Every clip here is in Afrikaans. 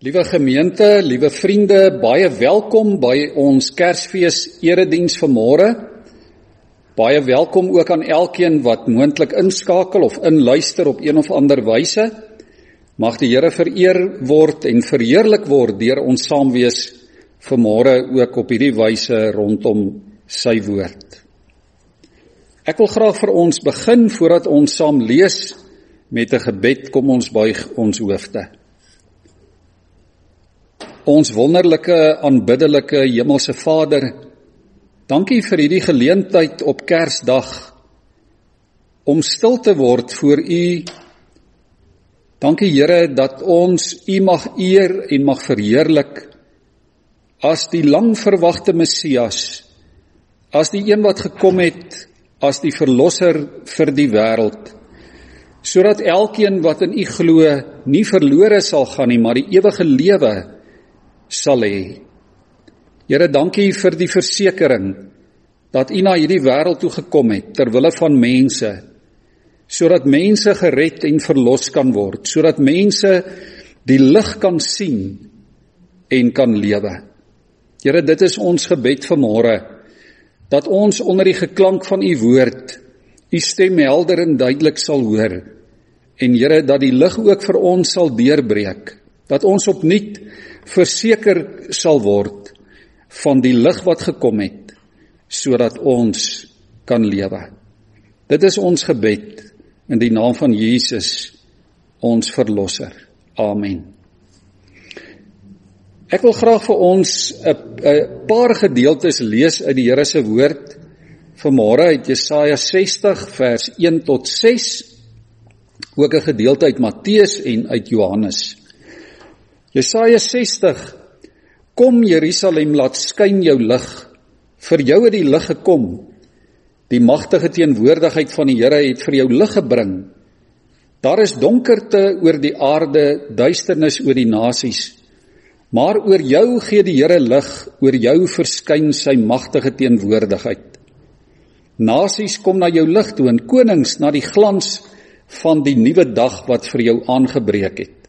Liewe gemeente, liewe vriende, baie welkom by ons Kersfees erediens vanmôre. Baie welkom ook aan elkeen wat moontlik inskakel of inluister op een of ander wyse. Mag die Here vereer word en verheerlik word deur ons saam wees vanmôre ook op hierdie wyse rondom sy woord. Ek wil graag vir ons begin voordat ons saam lees met 'n gebed. Kom ons buig ons hoofde. Ons wonderlike aanbiddelike hemelse Vader, dankie vir hierdie geleentheid op Kersdag om stil te word voor U. Dankie Here dat ons U mag eer en mag verheerlik as die lang verwagte Messias, as die een wat gekom het as die verlosser vir die wêreld sodat elkeen wat in U glo nie verlore sal gaan nie maar die ewige lewe sal hê. Here, dankie vir die versekering dat U na hierdie wêreld toe gekom het ter wille van mense sodat mense gered en verlos kan word, sodat mense die lig kan sien en kan lewe. Here, dit is ons gebed vanmôre dat ons onder die geklank van U woord U stem helder en duidelik sal hoor en Here dat die lig ook vir ons sal deurbreek dat ons opnuut verseker sal word van die lig wat gekom het sodat ons kan lewe. Dit is ons gebed in die naam van Jesus ons verlosser. Amen. Ek wil graag vir ons 'n paar gedeeltes lees uit die Here se woord. Vanmôre uit Jesaja 60 vers 1 tot 6 ook 'n gedeelte uit Matteus en uit Johannes. Jesaja 60 Kom Jerusalem laat skyn jou lig. Vir jou het die lig gekom. Die magtige teenwoordigheid van die Here het vir jou lig gebring. Daar is donkerte oor die aarde duisternis oor die nasies. Maar oor jou gee die Here lig oor jou verskyn sy magtige teenwoordigheid. Nasies kom na jou lig toe en konings na die glans van die nuwe dag wat vir jou aangebreek het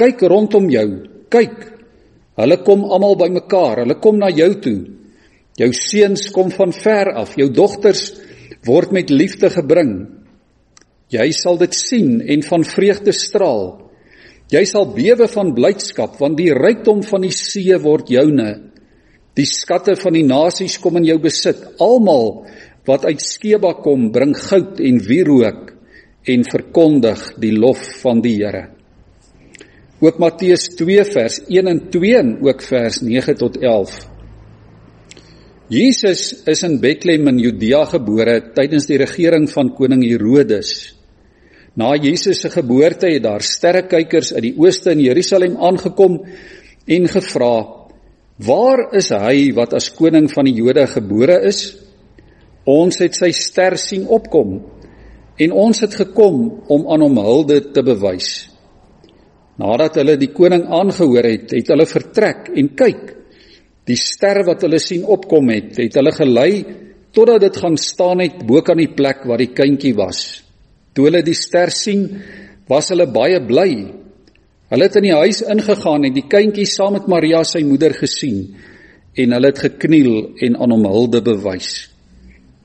Kyk rondom jou. Kyk. Hulle kom almal bymekaar. Hulle kom na jou toe. Jou seuns kom van ver af. Jou dogters word met liefde gebring. Jy sal dit sien en van vreugde straal. Jy sal bewe van blydskap want die rykdom van die see word joune. Die skatte van die nasies kom in jou besit. Almal wat uit Skeba kom, bring goud en wierook en verkondig die lof van die Here. Ook Matteus 2 vers 1 en 2 en ook vers 9 tot 11. Jesus is in Bethlehem in Judea gebore tydens die regering van koning Herodes. Na Jesus se geboorte het daar sterrekykers uit die ooste in Jerusalem aangekom en gevra: "Waar is hy wat as koning van die Jode gebore is? Ons het sy ster sien opkom en ons het gekom om aan hom hulde te bewys." Nadat hulle die koning aangehoor het, het hulle vertrek en kyk. Die ster wat hulle sien opkom het, het hulle gelei totdat dit gaan staan het bo kan die plek waar die kindjie was. Toe hulle die ster sien, was hulle baie bly. Hulle het in die huis ingegaan en die kindjie saam met Maria sy moeder gesien en hulle het gekniel en aan hom hulde bewys.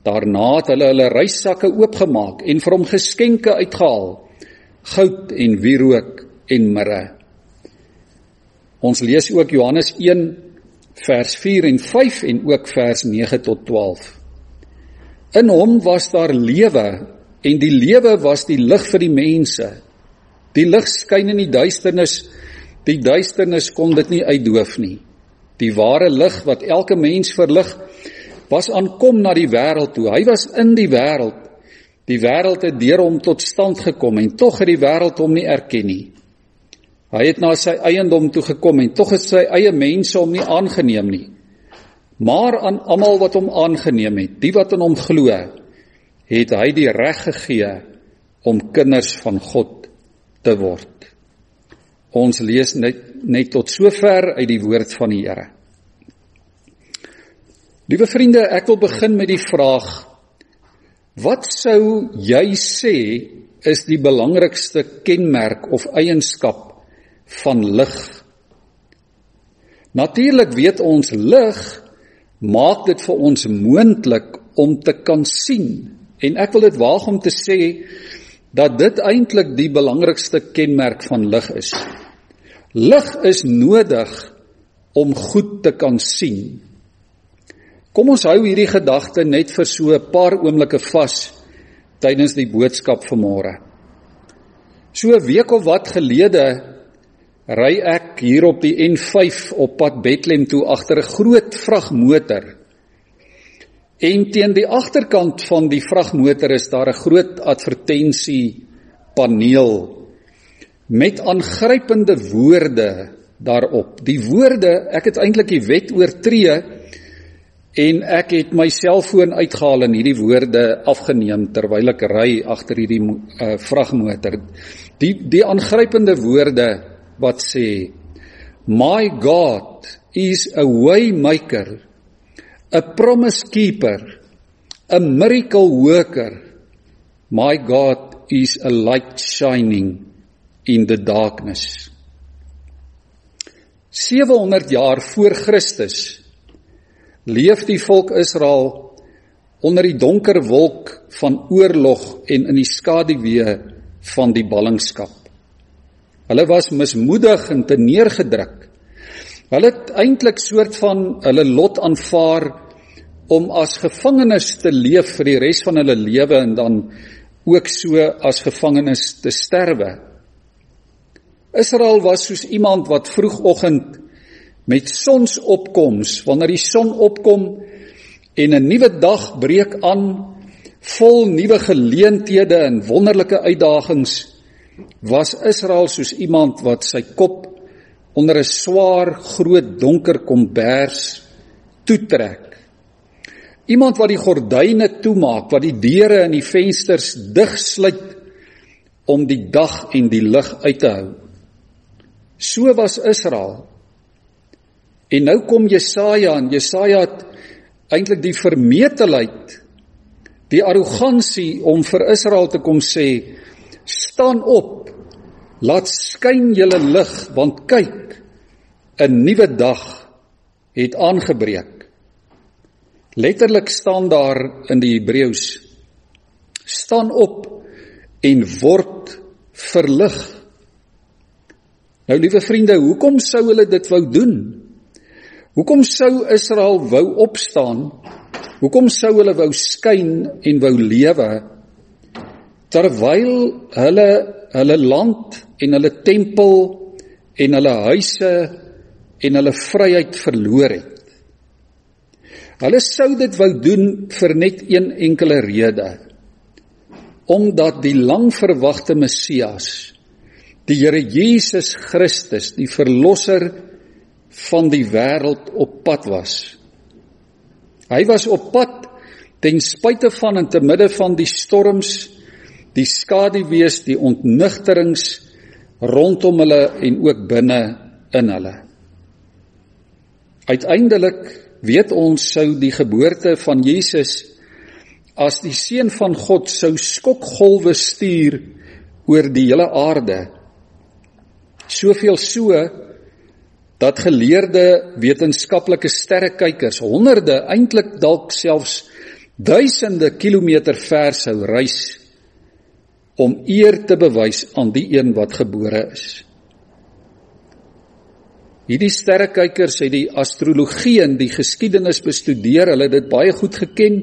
Daarna het hulle hulle reissakke oopgemaak en vir hom geskenke uitgehaal: goud en wierook en mirre. Ons lees ook Johannes 1 vers 4 en 5 en ook vers 9 tot 12. In hom was daar lewe en die lewe was die lig vir die mense. Die lig skyn in die duisternis, die duisternis kon dit nie uitdoof nie. Die ware lig wat elke mens verlig, was aankom na die wêreld toe. Hy was in die wêreld. Die wêreld het deur hom tot stand gekom en tog het die wêreld hom nie erken nie. Hy het na sy eiendom toe gekom en tog het sy eie mense hom nie aangeneem nie. Maar aan almal wat hom aangeneem het, die wat in hom glo, het hy die reg gegee om kinders van God te word. Ons lees net net tot sover uit die woord van die Here. Liewe vriende, ek wil begin met die vraag: Wat sou jy sê is die belangrikste kenmerk of eienskap van lig. Natuurlik weet ons lig maak dit vir ons moontlik om te kan sien en ek wil dit waag om te sê dat dit eintlik die belangrikste kenmerk van lig is. Lig is nodig om goed te kan sien. Kom ons hou hierdie gedagte net vir so 'n paar oomblikke vas tydens die boodskap vanmôre. So 'n week of wat gelede ry ek hier op die N5 op pad Bethlehem toe agter 'n groot vragmotor En teen die agterkant van die vragmotor is daar 'n groot advertensie paneel met aangrypende woorde daarop. Die woorde, ek het eintlik die wet oortree en ek het my selfoon uitgehaal en hierdie woorde afgeneem terwyl ek ry agter hierdie uh, vragmotor. Die die aangrypende woorde wat sê My God is a way maker a promise keeper, a miracle worker. My God is a light shining in the darkness. 700 jaar voor Christus leef die volk Israel onder die donker wolk van oorlog en in die skaduwee van die ballingskap. Hulle was mismoedig en te neergedruk. Hulle het eintlik soort van hulle lot aanvaar om as gevangenes te leef vir die res van hulle lewe en dan ook so as gevangenes te sterwe. Israel was soos iemand wat vroegoggend met sonsopkoms, wanneer die son opkom en 'n nuwe dag breek aan, vol nuwe geleenthede en wonderlike uitdagings, was Israel soos iemand wat sy kop onder 'n swaar, groot, donker kombers toetrek Iemand wat die gordyne toemaak, wat die deure en die vensters digsluit om die dag en die lig uit te hou. So was Israel. En nou kom Jesaja en Jesaja het eintlik die vermetelheid, die arrogansie om vir Israel te kom sê: "Staan op. Laat skyn julle lig, want kyk, 'n nuwe dag het aangebreek." Letterlik staan daar in die Hebreëus staan op en word verlig. Nou liewe vriende, hoekom sou hulle dit wou doen? Hoekom sou Israel wou opstaan? Hoekom sou hulle wou skyn en wou lewe terwyl hulle hulle land en hulle tempel en hulle huise en hulle vryheid verloor het? Hulle sou dit wou doen vir net een enkele rede. Omdat die lang verwagte Messias, die Here Jesus Christus, die verlosser van die wêreld op pad was. Hy was op pad ten spyte van en te midde van die storms, die skaduwees, die ontnigterings rondom hulle en ook binne in hulle. Uiteindelik weet ons sou die geboorte van Jesus as die seun van God sou skokgolwe stuur oor die hele aarde. Soveel so dat geleerde wetenskaplike sterrekykers honderde eintlik dalk selfs duisende kilometer ver sou reis om eer te bewys aan die een wat gebore is. Hierdie sterrekykers het die astrologie en die geskiedenis bestudeer, hulle het dit baie goed geken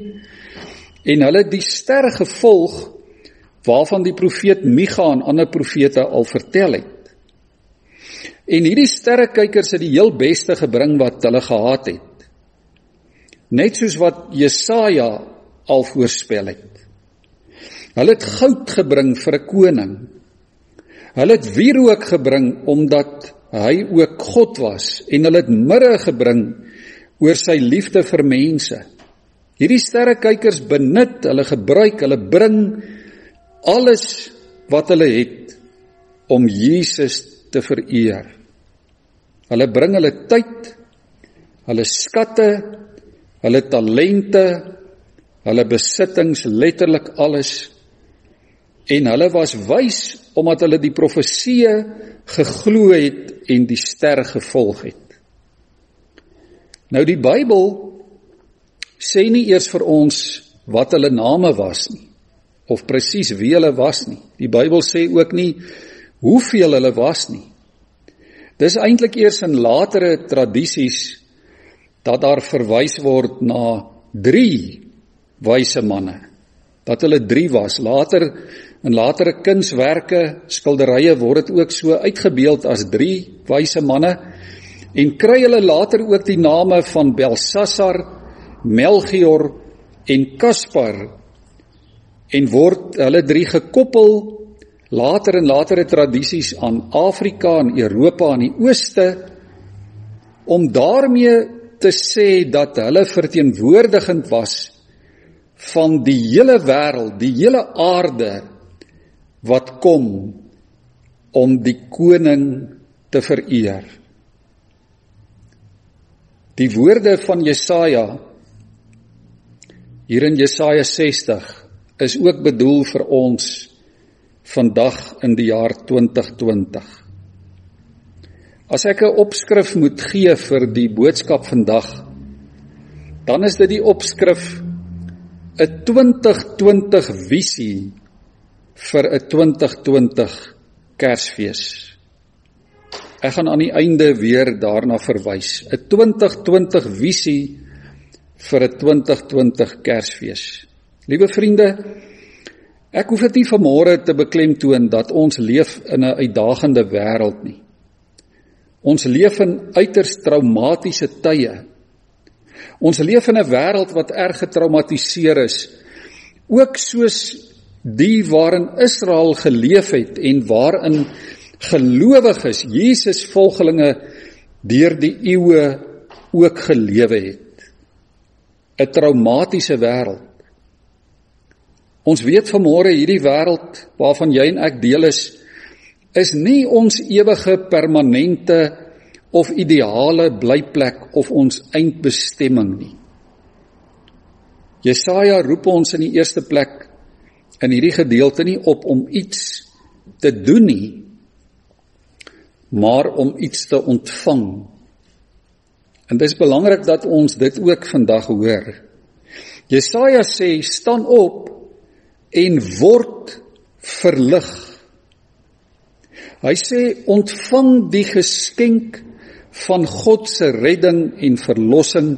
en hulle die sterre gevolg waarvan die profeet Micha en ander profete al vertel het. En hierdie sterrekykers het die heel beste gebring wat hulle gehad het. Net soos wat Jesaja al voorspel het. Hulle het goud gebring vir 'n koning. Hulle het wierook gebring omdat hy ook God was en hulle het mirre gebring oor sy liefde vir mense. Hierdie sterrekykers benut, hulle gebruik, hulle bring alles wat hulle het om Jesus te vereer. Hulle bring hulle tyd, hulle skatte, hulle talente, hulle besittings, letterlik alles. En hulle was wys omdat hulle die profeseë geglo het en die ster gevolg het. Nou die Bybel sê nie eers vir ons wat hulle name was nie of presies wie hulle was nie. Die Bybel sê ook nie hoeveel hulle was nie. Dis eintlik eers in latere tradisies dat daar verwys word na 3 wyse manne. Dat hulle 3 was. Later in latere kunswerke, skilderye word dit ook so uitgebeeld as 3 wyse manne en kry hulle later ook die name van Belsasar, Melchior en Kaspar en word hulle drie gekoppel later in latere tradisies aan Afrika en Europa aan die ooste om daarmee te sê dat hulle verteenwoordigend was van die hele wêreld, die hele aarde wat kom om die koning te vereer. Die woorde van Jesaja hier in Jesaja 60 is ook bedoel vir ons vandag in die jaar 2020. As ek 'n opskrif moet gee vir die boodskap vandag, dan is dit die opskrif 'n 2020 visie vir 'n 2020 Kersfees. Ek gaan aan die einde weer daarna verwys. 'n 2020 visie vir 'n 2020 Kersfees. Liewe vriende, ek hoef dit nie vanmôre te beklemtoon dat ons leef in 'n uitdagende wêreld nie. Ons leef in uiters traumatiese tye. Ons leef in 'n wêreld wat erg getraumatiseer is, ook soos die waarin Israel geleef het en waarin gelowiges, Jesus volgelinge deur die eeue ook gelewe het. 'n Traumatiese wêreld. Ons weet vanmôre hierdie wêreld waarvan jy en ek deel is, is nie ons ewige permanente of ideale blyplek of ons eindbestemming nie. Jesaja roep ons in die eerste plek in hierdie gedeelte nie op om iets te doen nie, maar om iets te ontvang. En dit is belangrik dat ons dit ook vandag hoor. Jesaja sê: "Staan op en word verlig." Hy sê: "Ontvang die geskenk van God se redding en verlossing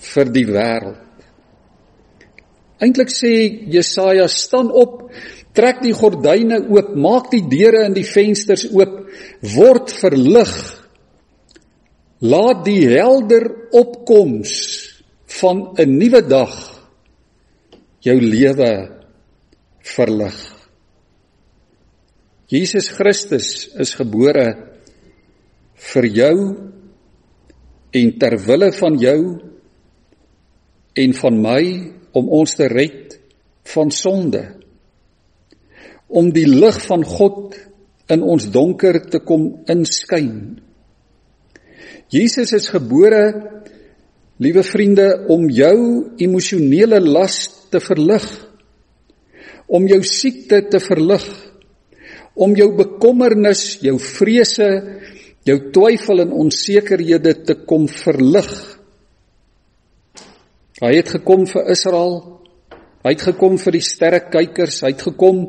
vir die wêreld. Eintlik sê Jesaja staan op, trek die gordyne oop, maak die deure en die vensters oop, word verlig. Laat die helder opkoms van 'n nuwe dag jou lewe verlig. Jesus Christus is gebore vir jou en ter wille van jou en van my om ons te red van sonde om die lig van God in ons donker te kom inskyn. Jesus is gebore, liewe vriende, om jou emosionele las te verlig, om jou siekte te verlig, om jou bekommernis, jou vrese, jou twyfel en onsekerhede te kom verlig. Hy het gekom vir Israel. Hy het gekom vir die sterrekykers, hy het gekom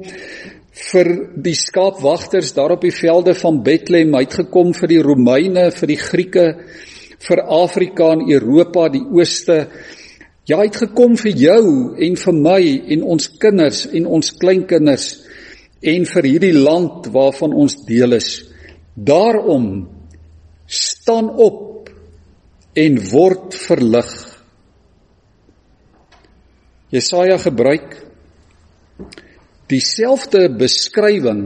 vir die skaapwagters daar op die velde van Bethlehem, hy het gekom vir die Romeine, vir die Grieke, vir Afrika en Europa, die ooste. Ja, hy het gekom vir jou en vir my en ons kinders en ons kleinkinders en vir hierdie land waarvan ons deel is. Daarom staan op en word verlig. Jesaja gebruik dieselfde beskrywing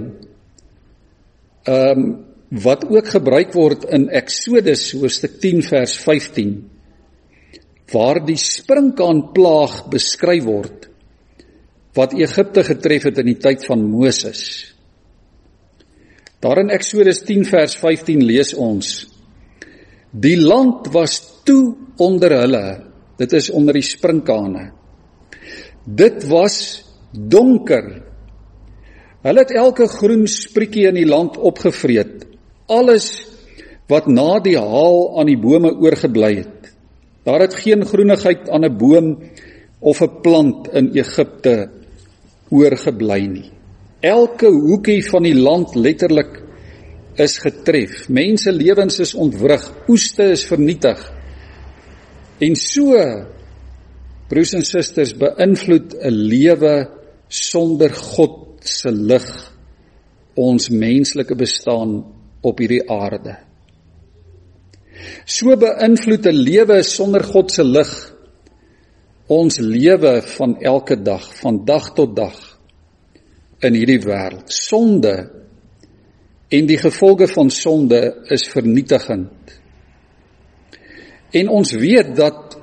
ehm um, wat ook gebruik word in Eksodus hoofstuk 10 vers 15 waar die sprinkaan plaag beskryf word wat Egipte getref het in die tyd van Moses. Daar in Eksodus 10 vers 15 lees ons: Die land was toe onder hulle. Dit is onder die sprinkane. Dit was donker. Hulle het elke groen sprietjie in die land opgevreet. Alles wat na die haal aan die bome oorgebly het. Daar het geen groenigheid aan 'n boom of 'n plant in Egipte oorgebly nie. Elke hoekie van die land letterlik is getref. Mense lewens is ontwrig, oeste is vernietig. En so broers en susters beïnvloed 'n lewe sonder God se lig ons menslike bestaan op hierdie aarde. So beïnvloed 'n lewe sonder God se lig ons lewe van elke dag, van dag tot dag in hierdie wêreld. Sonde en die gevolge van sonde is vernietigend. En ons weet dat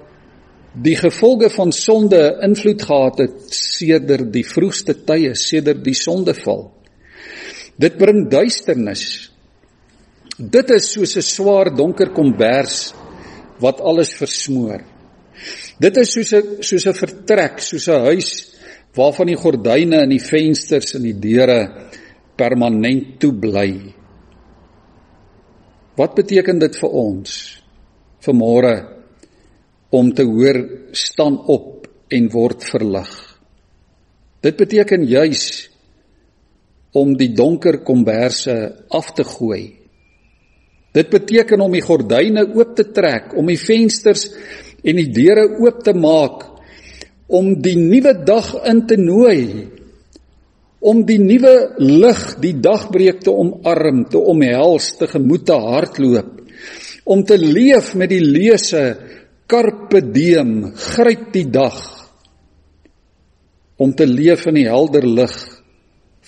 die gevolge van sonde invloed gehad het sedert die vroegste tye, sedert die sondeval. Dit bring duisternis. Dit is soos 'n swaar donker kombers wat alles versmoor. Dit is soos 'n soos 'n vertrek, soos 'n huis waarvan die gordyne en die vensters en die deure permanent toe bly. Wat beteken dit vir ons vanmôre om te hoor staan op en word verlig? Dit beteken juis om die donker komberse af te gooi. Dit beteken om die gordyne oop te trek, om die vensters en die deure oop te maak om die nuwe dag in te nooi om die nuwe lig die dagbreek te omarm te omhels te gemoed te hardloop om te leef met die lese carpe diem gryp die dag om te leef in die helder lig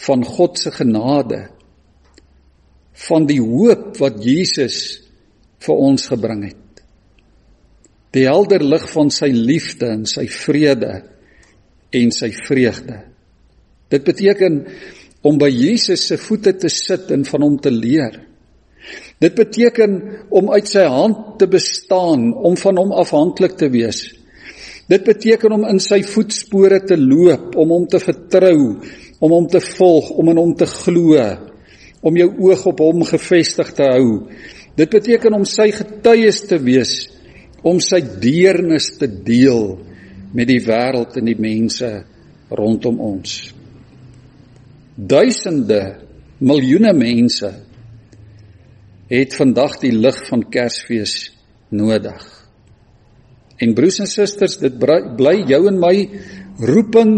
van God se genade van die hoop wat Jesus vir ons gebring het die helder lig van sy liefde en sy vrede en sy vreugde. Dit beteken om by Jesus se voete te sit en van hom te leer. Dit beteken om uit sy hand te bestaan, om van hom afhanklik te wees. Dit beteken om in sy voetspore te loop, om hom te vertrou, om hom te volg, om in hom te glo, om jou oog op hom gefestig te hou. Dit beteken om sy getuies te wees om sy deernis te deel met die wêreld en die mense rondom ons. Duisende, miljoene mense het vandag die lig van Kersfees nodig. En broers en susters, dit bly jou en my roeping,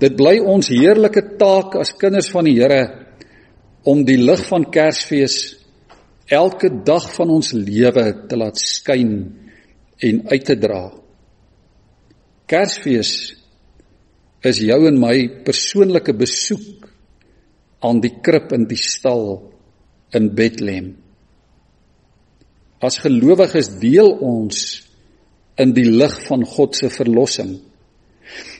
dit bly ons heerlike taak as kinders van die Here om die lig van Kersfees elke dag van ons lewe te laat skyn en uit te dra. Kersfees is jou en my persoonlike besoek aan die krib in die stal in Bethlehem. As gelowiges deel ons in die lig van God se verlossing.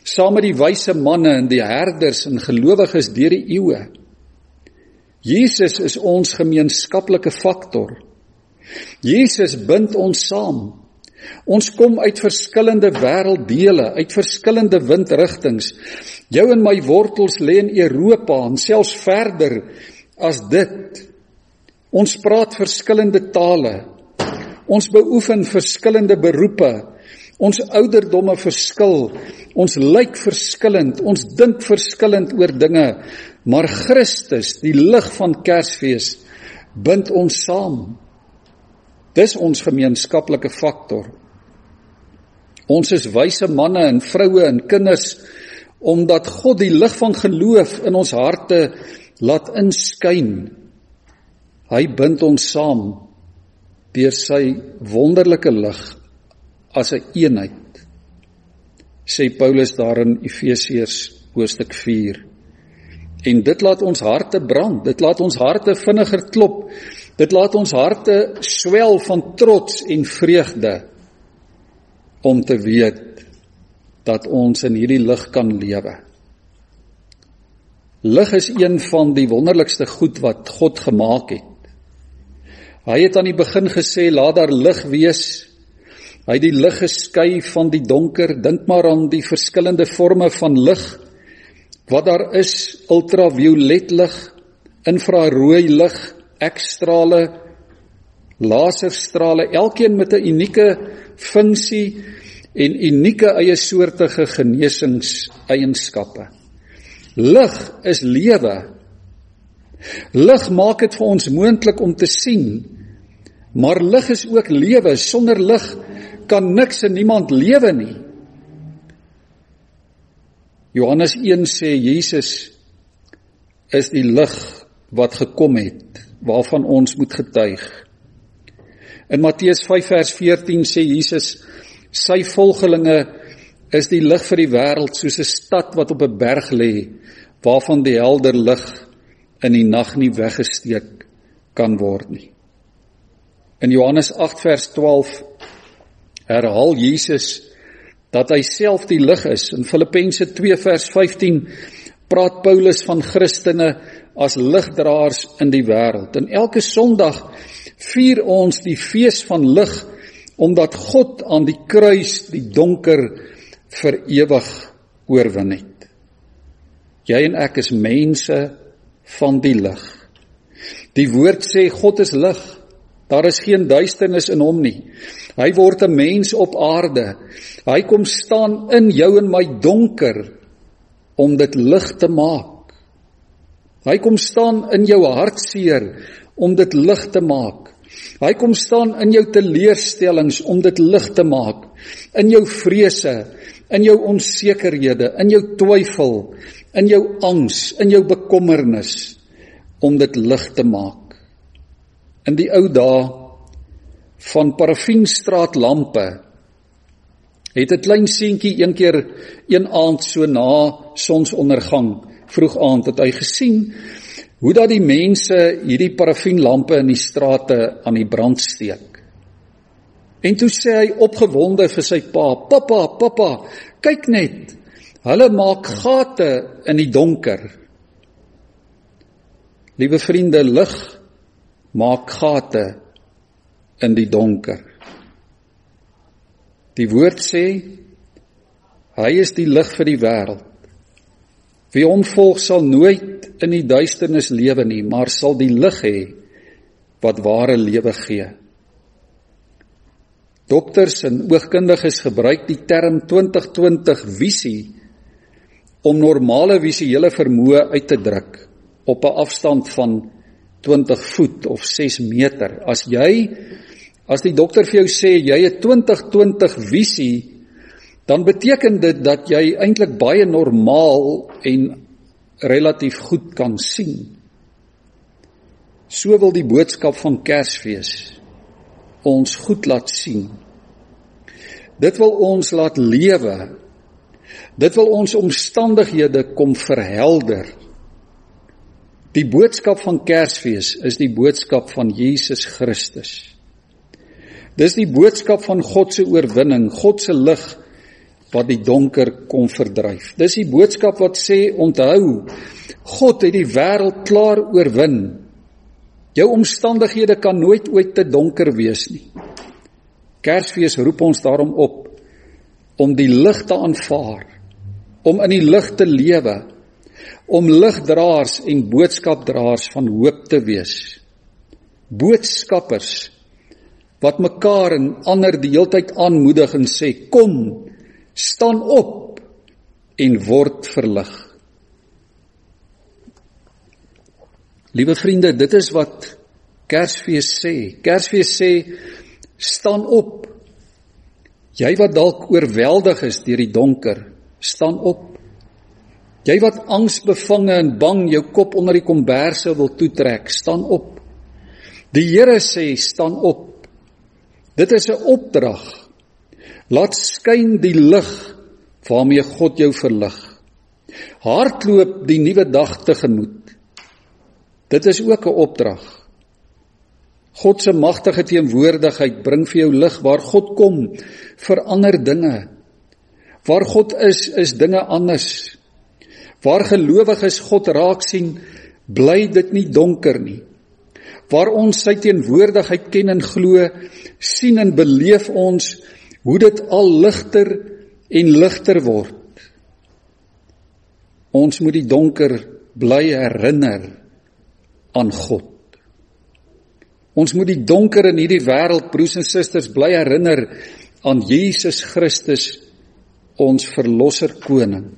Saam met die wyse manne en die herders en gelowiges deur die eeue. Jesus is ons gemeenskaplike faktor. Jesus bind ons saam Ons kom uit verskillende wêrelddele, uit verskillende windrigtings. Jou en my wortels lê in Europa en selfs verder as dit. Ons praat verskillende tale. Ons beoefen verskillende beroepe. Ons ouderdomme verskil. Ons lyk verskillend. Ons dink verskillend oor dinge. Maar Christus, die lig van Kersfees, bind ons saam. Dis ons gemeenskaplike faktor. Ons is wyse manne en vroue en kinders omdat God die lig van geloof in ons harte laat inskyn. Hy bind ons saam deur sy wonderlike lig as 'n een eenheid. Sê Paulus daar in Efesiërs hoofstuk 4. En dit laat ons harte brand, dit laat ons harte vinniger klop Dit laat ons harte swel van trots en vreugde om te weet dat ons in hierdie lig kan lewe. Lig is een van die wonderlikste goed wat God gemaak het. Hy het aan die begin gesê laat daar lig wees. Hy het die lig geskei van die donker. Dink maar aan die verskillende forme van lig wat daar is ultraviolet lig, infrarooi lig, ekstrale, laserstrale, elkeen met 'n unieke funksie en unieke eie soortige genesingseienskappe. Lig is lewe. Lig maak dit vir ons moontlik om te sien. Maar lig is ook lewe. Sonder lig kan niks en niemand lewe nie. Johannes 1 sê Jesus is die lig wat gekom het waarvan ons moet getuig. In Matteus 5 vers 14 sê Jesus sy volgelinge is die lig vir die wêreld soos 'n stad wat op 'n berg lê waarvan die helder lig in die nag nie weggesteek kan word nie. In Johannes 8 vers 12 herhaal Jesus dat hy self die lig is. In Filippense 2 vers 15 praat Paulus van Christene as ligdraers in die wêreld. En elke Sondag vier ons die fees van lig omdat God aan die kruis die donker vir ewig oorwin het. Jy en ek is mense van die lig. Die woord sê God is lig. Daar is geen duisternis in hom nie. Hy word 'n mens op aarde. Hy kom staan in jou en my donker om dit lig te maak. Hy kom staan in jou hartseer om dit lig te maak. Hy kom staan in jou teleurstellings om dit lig te maak. In jou vrese, in jou onsekerhede, in jou twyfel, in jou angs, in jou bekommernis om dit lig te maak. In die ou dae van parafienstraatlampe het 'n klein seentjie een keer een aand so na sonsondergang vroeg aand het hy gesien hoe dat die mense hierdie parafienlampe in die strate aan die brand steek. En toe sê hy opgewonde vir sy pa: "Pappa, pappa, kyk net. Hulle maak gate in die donker." Liewe vriende, lig maak gate in die donker. Die woord sê hy is die lig vir die wêreld. Wie hom volg sal nooit in die duisternis lewe nie, maar sal die lig hê wat ware lewe gee. Dokters en oogkundiges gebruik die term 2020 visie om normale visuele vermoë uit te druk op 'n afstand van 20 voet of 6 meter. As jy as die dokter vir jou sê jy het 2020 visie, dan beteken dit dat jy eintlik baie normaal en relatief goed kan sien. So wil die boodskap van Kersfees ons goed laat sien. Dit wil ons laat lewe. Dit wil ons omstandighede kom verhelder. Die boodskap van Kersfees is die boodskap van Jesus Christus. Dis die boodskap van God se oorwinning, God se lig wat die donker kom verdryf. Dis die boodskap wat sê onthou, God het die wêreld klaar oorwin. Jou omstandighede kan nooit ooit te donker wees nie. Kersfees roep ons daarom op om die lig te aanvaar, om in die lig te lewe om ligdraers en boodskapdraers van hoop te wees. Boodskappers wat mekaar en ander die heeltyd aanmoedig en sê kom staan op en word verlig. Liewe vriende, dit is wat Kersfees sê. Kersfees sê staan op. Jy wat dalk oorweldig is deur die donker, staan op. Jy wat angsbevange en bang jou kop onder die komberse wil toetrek, staan op. Die Here sê, staan op. Dit is 'n opdrag. Laat skyn die lig waarmee God jou verlig. Hardloop die nuwe dag tegemoet. Dit is ook 'n opdrag. God se magtige teenwoordigheid bring vir jou lig waar God kom vir ander dinge. Waar God is, is dinge anders. Waar gelowiges God raak sien, bly dit nie donker nie. Waar ons sy teenwoordigheid ken en glo, sien en beleef ons hoe dit al ligter en ligter word. Ons moet die donker bly herinner aan God. Ons moet die donker in hierdie wêreld broers en susters bly herinner aan Jesus Christus ons verlosser koning.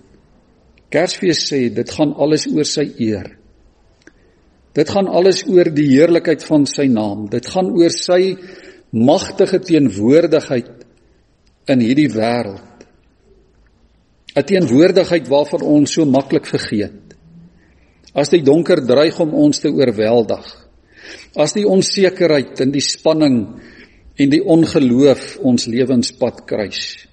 Kersfees sê dit gaan alles oor sy eer. Dit gaan alles oor die heerlikheid van sy naam. Dit gaan oor sy magtige teenwoordigheid in hierdie wêreld. 'n Teenwoordigheid waarvan ons so maklik vergeet. As die donker dreig om ons te oorweldig, as die onsekerheid en die spanning en die ongeloof ons lewenspad kruis.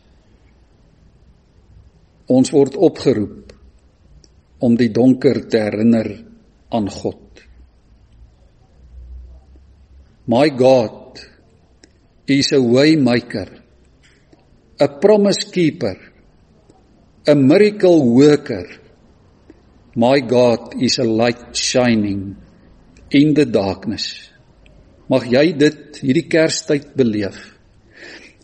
Ons word opgeroep om die donker te herinner aan God. My God is a way maker, a promise keeper, a miracle worker. My God is a light shining in the darkness. Mag jy dit hierdie Kerstyd beleef.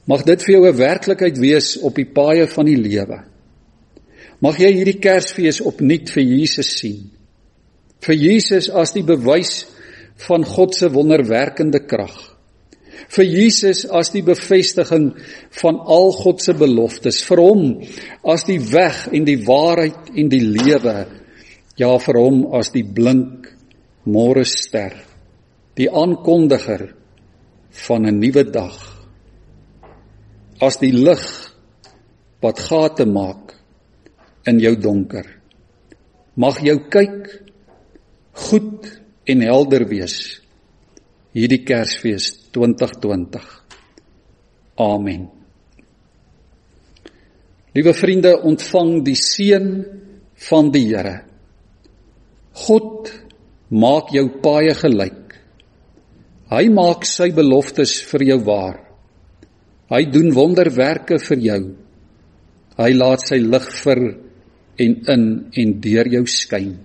Mag dit vir jou 'n werklikheid wees op die paaie van die lewe. Mag jy hierdie Kersfees opnuut vir Jesus sien. Vir Jesus as die bewys van God se wonderwerkende krag. Vir Jesus as die bevestiging van al God se beloftes, vir hom as die weg en die waarheid en die lewe. Ja, vir hom as die blink môre ster, die aankondiger van 'n nuwe dag. As die lig wat gate maak in jou donker. Mag jou kyk goed en helder wees hierdie Kersfees 2020. Amen. Liewe vriende, ontvang die seën van die Here. God maak jou paaie gelyk. Hy maak sy beloftes vir jou waar. Hy doen wonderwerke vir jou. Hy laat sy lig vir en in en deur jou skyn.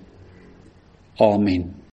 Amen.